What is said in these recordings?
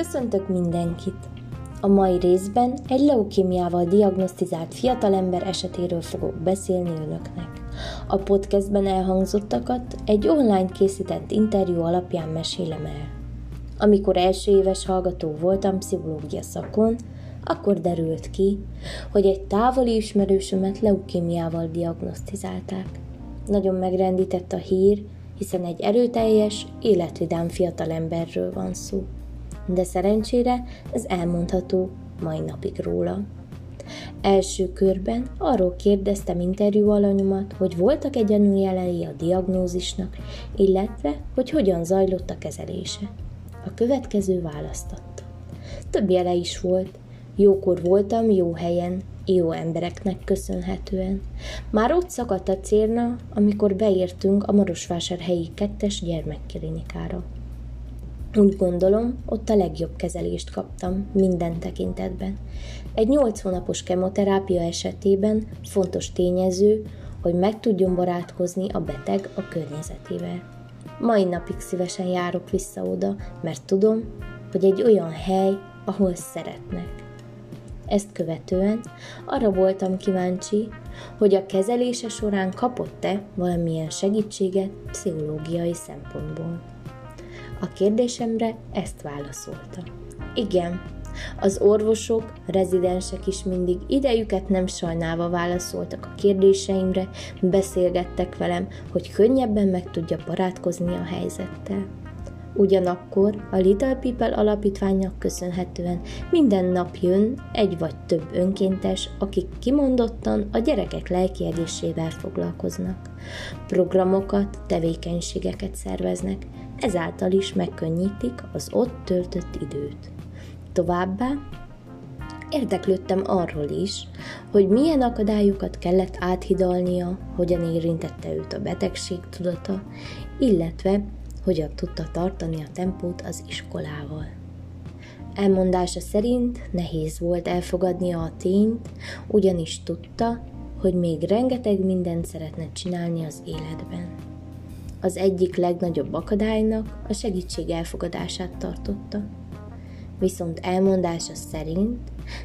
Köszöntök mindenkit! A mai részben egy leukémiával diagnosztizált fiatalember esetéről fogok beszélni önöknek. A podcastben elhangzottakat egy online készített interjú alapján mesélem el. Amikor első éves hallgató voltam pszichológia szakon, akkor derült ki, hogy egy távoli ismerősömet leukémiával diagnosztizálták. Nagyon megrendített a hír, hiszen egy erőteljes, életvidám fiatalemberről van szó. De szerencsére ez elmondható mai napig róla. Első körben arról kérdeztem interjú alanyomat, hogy voltak egy jelei a diagnózisnak, illetve hogy hogyan zajlott a kezelése. A következő választott. Több jele is volt. Jókor voltam, jó helyen, jó embereknek köszönhetően. Már ott szakadt a cérna, amikor beértünk a Marosvásárhelyi kettes gyermekklinikára. Úgy gondolom, ott a legjobb kezelést kaptam minden tekintetben. Egy 8 hónapos kemoterápia esetében fontos tényező, hogy meg tudjon barátkozni a beteg a környezetével. Mai napig szívesen járok vissza oda, mert tudom, hogy egy olyan hely, ahol szeretnek. Ezt követően arra voltam kíváncsi, hogy a kezelése során kapott-e valamilyen segítséget pszichológiai szempontból. A kérdésemre ezt válaszolta. Igen, az orvosok, rezidensek is mindig idejüket nem sajnálva válaszoltak a kérdéseimre, beszélgettek velem, hogy könnyebben meg tudja barátkozni a helyzettel. Ugyanakkor a Little People alapítványnak köszönhetően minden nap jön egy vagy több önkéntes, akik kimondottan a gyerekek lelki egészsével foglalkoznak. Programokat, tevékenységeket szerveznek, ezáltal is megkönnyítik az ott töltött időt. Továbbá érdeklődtem arról is, hogy milyen akadályokat kellett áthidalnia, hogyan érintette őt a betegség tudata, illetve hogyan tudta tartani a tempót az iskolával. Elmondása szerint nehéz volt elfogadnia a tényt, ugyanis tudta, hogy még rengeteg mindent szeretne csinálni az életben. Az egyik legnagyobb akadálynak a segítség elfogadását tartotta. Viszont elmondása szerint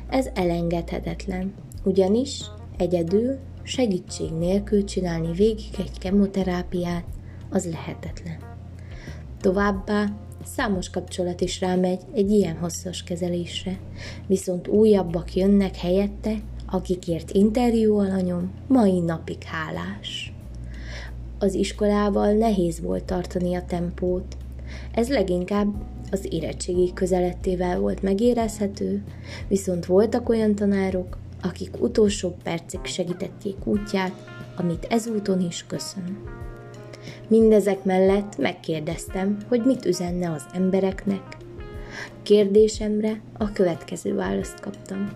ez elengedhetetlen, ugyanis egyedül segítség nélkül csinálni végig egy kemoterápiát az lehetetlen. Továbbá számos kapcsolat is rámegy egy ilyen hosszas kezelésre, viszont újabbak jönnek helyette, akikért interjú alanyom mai napig hálás. Az iskolával nehéz volt tartani a tempót. Ez leginkább az érettségi közelettével volt megérezhető, viszont voltak olyan tanárok, akik utolsó percig segítették útját, amit ezúton is köszön. Mindezek mellett megkérdeztem, hogy mit üzenne az embereknek. Kérdésemre a következő választ kaptam.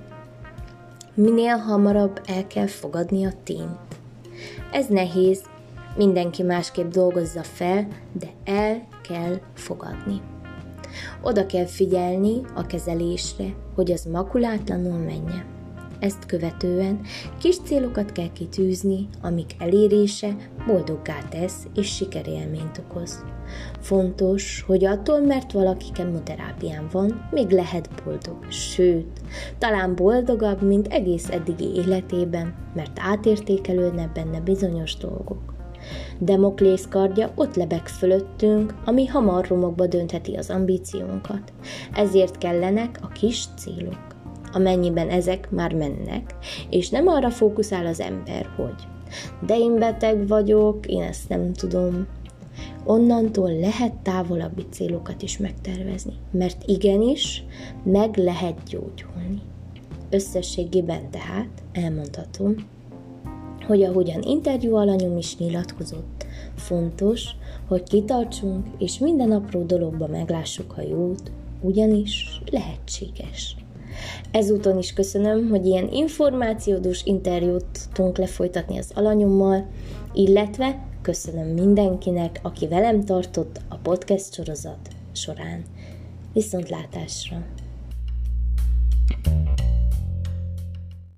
Minél hamarabb el kell fogadni a tényt. Ez nehéz, mindenki másképp dolgozza fel, de el kell fogadni. Oda kell figyelni a kezelésre, hogy az makulátlanul menjen. Ezt követően kis célokat kell kitűzni, amik elérése boldoggá tesz és sikerélményt okoz. Fontos, hogy attól, mert valaki kemoterápián van, még lehet boldog, sőt, talán boldogabb, mint egész eddigi életében, mert átértékelődne benne bizonyos dolgok. Demoklész kardja ott lebeg fölöttünk, ami hamar romokba döntheti az ambíciónkat. Ezért kellenek a kis célok amennyiben ezek már mennek, és nem arra fókuszál az ember, hogy de én beteg vagyok, én ezt nem tudom. Onnantól lehet távolabbi célokat is megtervezni, mert igenis meg lehet gyógyulni. Összességében tehát elmondhatom, hogy ahogyan interjú alanyom is nyilatkozott, fontos, hogy kitartsunk, és minden apró dologba meglássuk a jót, ugyanis lehetséges. Ezúton is köszönöm, hogy ilyen információdús interjút tudunk lefolytatni az alanyommal, illetve köszönöm mindenkinek, aki velem tartott a podcast sorozat során. Viszontlátásra! thank you